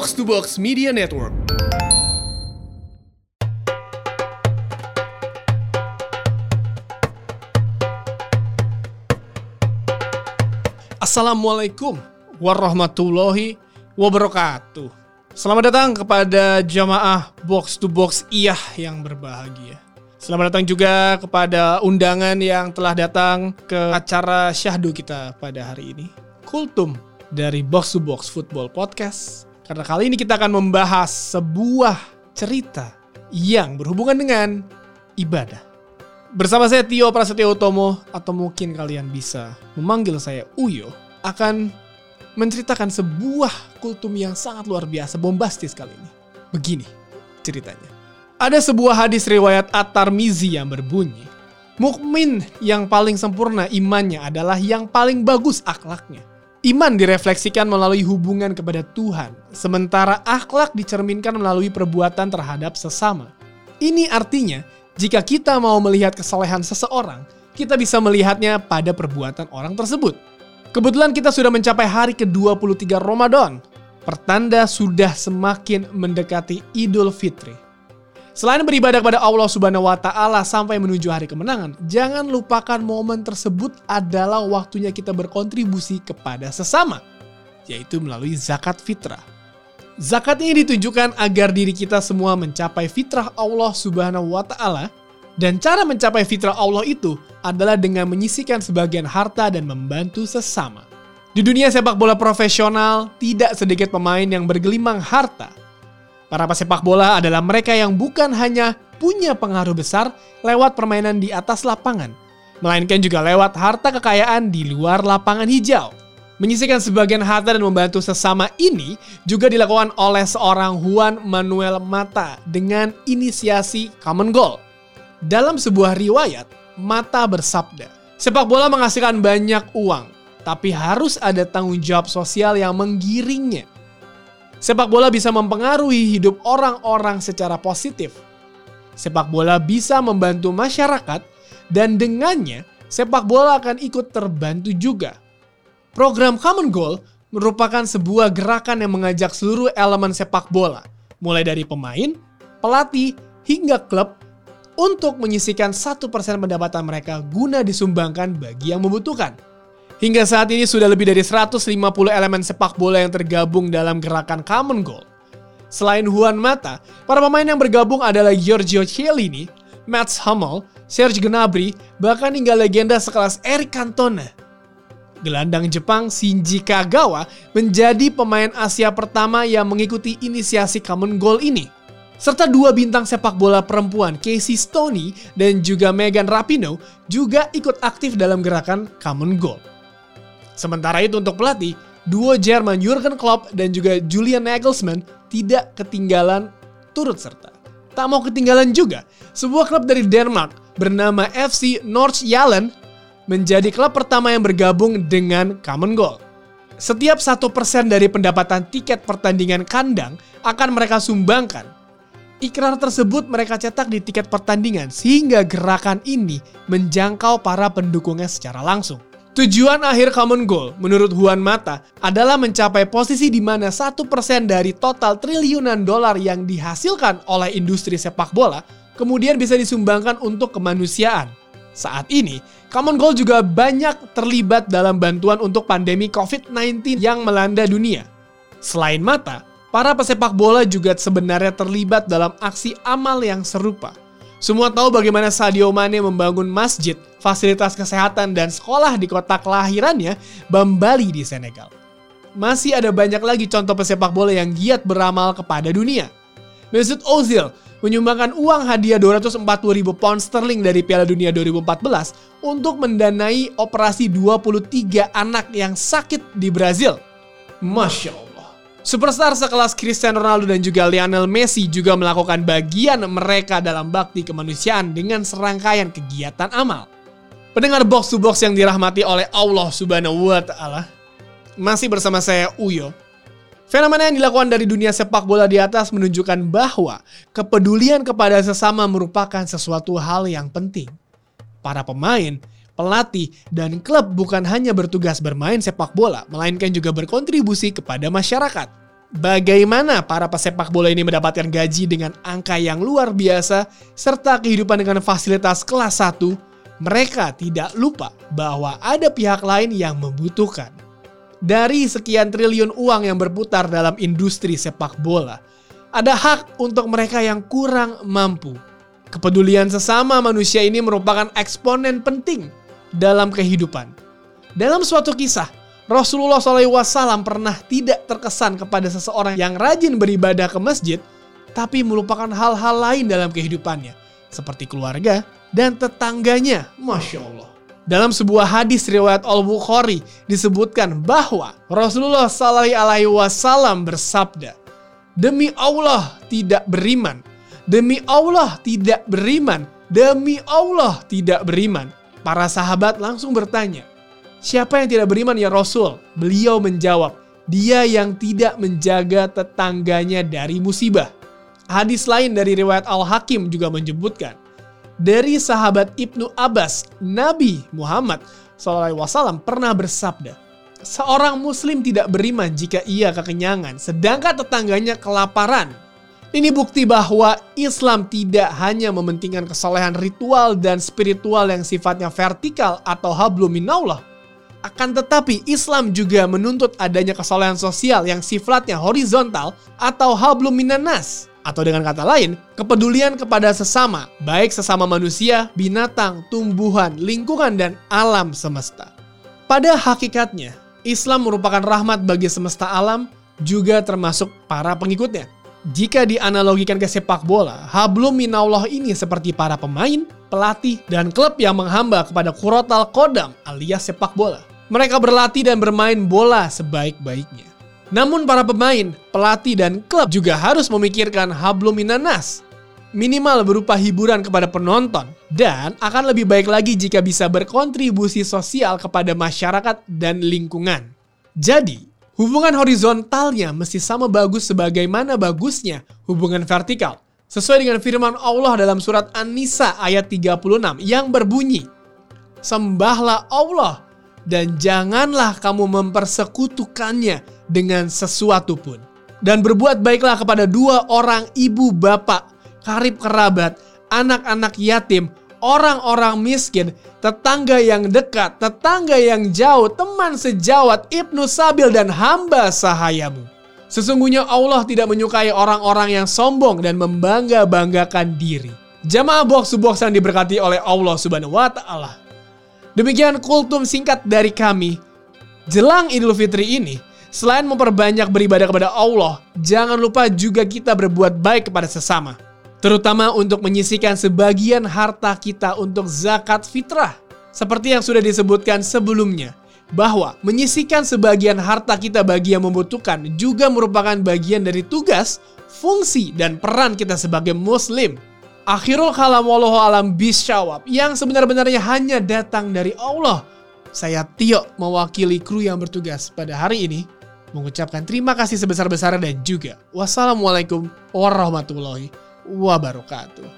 Box to Box Media Network. Assalamualaikum warahmatullahi wabarakatuh. Selamat datang kepada jamaah Box to Box Iyah yang berbahagia. Selamat datang juga kepada undangan yang telah datang ke acara syahdu kita pada hari ini. Kultum dari Box to Box Football Podcast. Karena kali ini kita akan membahas sebuah cerita yang berhubungan dengan ibadah. Bersama saya Tio Prasetyo Utomo atau mungkin kalian bisa memanggil saya Uyo akan menceritakan sebuah kultum yang sangat luar biasa bombastis kali ini. Begini ceritanya. Ada sebuah hadis riwayat At-Tarmizi yang berbunyi, Mukmin yang paling sempurna imannya adalah yang paling bagus akhlaknya. Iman direfleksikan melalui hubungan kepada Tuhan, sementara akhlak dicerminkan melalui perbuatan terhadap sesama. Ini artinya, jika kita mau melihat kesalehan seseorang, kita bisa melihatnya pada perbuatan orang tersebut. Kebetulan kita sudah mencapai hari ke-23 Ramadan, pertanda sudah semakin mendekati Idul Fitri. Selain beribadah kepada Allah Subhanahu wa taala sampai menuju hari kemenangan, jangan lupakan momen tersebut adalah waktunya kita berkontribusi kepada sesama, yaitu melalui zakat fitrah. Zakat ini ditujukan agar diri kita semua mencapai fitrah Allah Subhanahu wa taala dan cara mencapai fitrah Allah itu adalah dengan menyisikan sebagian harta dan membantu sesama. Di dunia sepak bola profesional, tidak sedikit pemain yang bergelimang harta Para pesepak bola adalah mereka yang bukan hanya punya pengaruh besar lewat permainan di atas lapangan, melainkan juga lewat harta kekayaan di luar lapangan hijau. Menyisikan sebagian harta dan membantu sesama ini juga dilakukan oleh seorang Juan Manuel Mata dengan inisiasi Common Goal. Dalam sebuah riwayat, Mata bersabda, sepak bola menghasilkan banyak uang, tapi harus ada tanggung jawab sosial yang menggiringnya. Sepak bola bisa mempengaruhi hidup orang-orang secara positif. Sepak bola bisa membantu masyarakat dan dengannya sepak bola akan ikut terbantu juga. Program Common Goal merupakan sebuah gerakan yang mengajak seluruh elemen sepak bola, mulai dari pemain, pelatih, hingga klub untuk menyisikan satu persen pendapatan mereka guna disumbangkan bagi yang membutuhkan. Hingga saat ini sudah lebih dari 150 elemen sepak bola yang tergabung dalam gerakan Common Goal. Selain Juan Mata, para pemain yang bergabung adalah Giorgio Chiellini, Mats Hummel, Serge Gnabry, bahkan hingga legenda sekelas Eric Cantona. Gelandang Jepang Shinji Kagawa menjadi pemain Asia pertama yang mengikuti inisiasi Common Goal ini. Serta dua bintang sepak bola perempuan Casey Stoney dan juga Megan Rapinoe juga ikut aktif dalam gerakan Common Goal. Sementara itu untuk pelatih, duo Jerman Jurgen Klopp dan juga Julian Nagelsmann tidak ketinggalan turut serta. Tak mau ketinggalan juga, sebuah klub dari Denmark bernama FC Nordsjælland menjadi klub pertama yang bergabung dengan Common Goal. Setiap satu persen dari pendapatan tiket pertandingan kandang akan mereka sumbangkan. Ikrar tersebut mereka cetak di tiket pertandingan sehingga gerakan ini menjangkau para pendukungnya secara langsung. Tujuan akhir Common Goal menurut Juan Mata adalah mencapai posisi di mana satu persen dari total triliunan dolar yang dihasilkan oleh industri sepak bola kemudian bisa disumbangkan untuk kemanusiaan. Saat ini, Common Goal juga banyak terlibat dalam bantuan untuk pandemi COVID-19 yang melanda dunia. Selain Mata, para pesepak bola juga sebenarnya terlibat dalam aksi amal yang serupa – semua tahu bagaimana Sadio Mane membangun masjid, fasilitas kesehatan, dan sekolah di kota kelahirannya, Bambali di Senegal. Masih ada banyak lagi contoh pesepak bola yang giat beramal kepada dunia. Mesut Ozil menyumbangkan uang hadiah 240 ribu pound sterling dari Piala Dunia 2014 untuk mendanai operasi 23 anak yang sakit di Brazil. Masya Allah. Superstar sekelas Cristiano Ronaldo dan juga Lionel Messi juga melakukan bagian mereka dalam bakti kemanusiaan dengan serangkaian kegiatan amal. Pendengar box to box yang dirahmati oleh Allah Subhanahu wa taala. Masih bersama saya Uyo. Fenomena yang dilakukan dari dunia sepak bola di atas menunjukkan bahwa kepedulian kepada sesama merupakan sesuatu hal yang penting. Para pemain pelatih, dan klub bukan hanya bertugas bermain sepak bola, melainkan juga berkontribusi kepada masyarakat. bagaimana para pesepak bola ini mendapatkan gaji dengan angka yang luar biasa serta kehidupan dengan fasilitas kelas 1, mereka tidak lupa bahwa ada pihak lain yang membutuhkan. Dari sekian triliun uang yang berputar dalam industri sepak bola, ada hak untuk mereka yang kurang mampu. Kepedulian sesama manusia ini merupakan eksponen penting dalam kehidupan. Dalam suatu kisah, Rasulullah SAW pernah tidak terkesan kepada seseorang yang rajin beribadah ke masjid, tapi melupakan hal-hal lain dalam kehidupannya, seperti keluarga dan tetangganya. Masya Allah. Dalam sebuah hadis riwayat Al Bukhari disebutkan bahwa Rasulullah SAW bersabda, demi Allah tidak beriman, demi Allah tidak beriman, demi Allah tidak beriman. Para sahabat langsung bertanya, Siapa yang tidak beriman ya Rasul? Beliau menjawab, dia yang tidak menjaga tetangganya dari musibah. Hadis lain dari riwayat Al-Hakim juga menyebutkan, dari sahabat Ibnu Abbas, Nabi Muhammad SAW pernah bersabda, seorang muslim tidak beriman jika ia kekenyangan, sedangkan tetangganya kelaparan. Ini bukti bahwa Islam tidak hanya mementingkan kesalehan ritual dan spiritual yang sifatnya vertikal atau hablum minallah, akan tetapi Islam juga menuntut adanya kesalahan sosial yang sifatnya horizontal atau hablum minanas. Atau dengan kata lain, kepedulian kepada sesama, baik sesama manusia, binatang, tumbuhan, lingkungan, dan alam semesta. Pada hakikatnya, Islam merupakan rahmat bagi semesta alam, juga termasuk para pengikutnya. Jika dianalogikan ke sepak bola, hablum minallah ini seperti para pemain, pelatih, dan klub yang menghamba kepada kurotal kodam alias sepak bola. Mereka berlatih dan bermain bola sebaik-baiknya. Namun para pemain, pelatih, dan klub juga harus memikirkan hablum minanas. Minimal berupa hiburan kepada penonton. Dan akan lebih baik lagi jika bisa berkontribusi sosial kepada masyarakat dan lingkungan. Jadi, hubungan horizontalnya mesti sama bagus sebagaimana bagusnya hubungan vertikal. Sesuai dengan firman Allah dalam surat An-Nisa ayat 36 yang berbunyi, Sembahlah Allah dan janganlah kamu mempersekutukannya dengan sesuatu pun. Dan berbuat baiklah kepada dua orang ibu bapak, karib kerabat, anak-anak yatim, orang-orang miskin, tetangga yang dekat, tetangga yang jauh, teman sejawat, ibnu sabil, dan hamba sahayamu. Sesungguhnya Allah tidak menyukai orang-orang yang sombong dan membangga-banggakan diri. Jamaah box-box yang diberkati oleh Allah Subhanahu wa taala. Demikian kultum singkat dari kami. Jelang Idul Fitri ini, selain memperbanyak beribadah kepada Allah, jangan lupa juga kita berbuat baik kepada sesama. Terutama untuk menyisikan sebagian harta kita untuk zakat fitrah. Seperti yang sudah disebutkan sebelumnya, bahwa menyisikan sebagian harta kita bagi yang membutuhkan juga merupakan bagian dari tugas, fungsi, dan peran kita sebagai muslim Akhirul kalam wallahu alam bisyawab yang sebenar-benarnya hanya datang dari Allah. Saya Tio mewakili kru yang bertugas pada hari ini mengucapkan terima kasih sebesar-besarnya dan juga wassalamualaikum warahmatullahi wabarakatuh.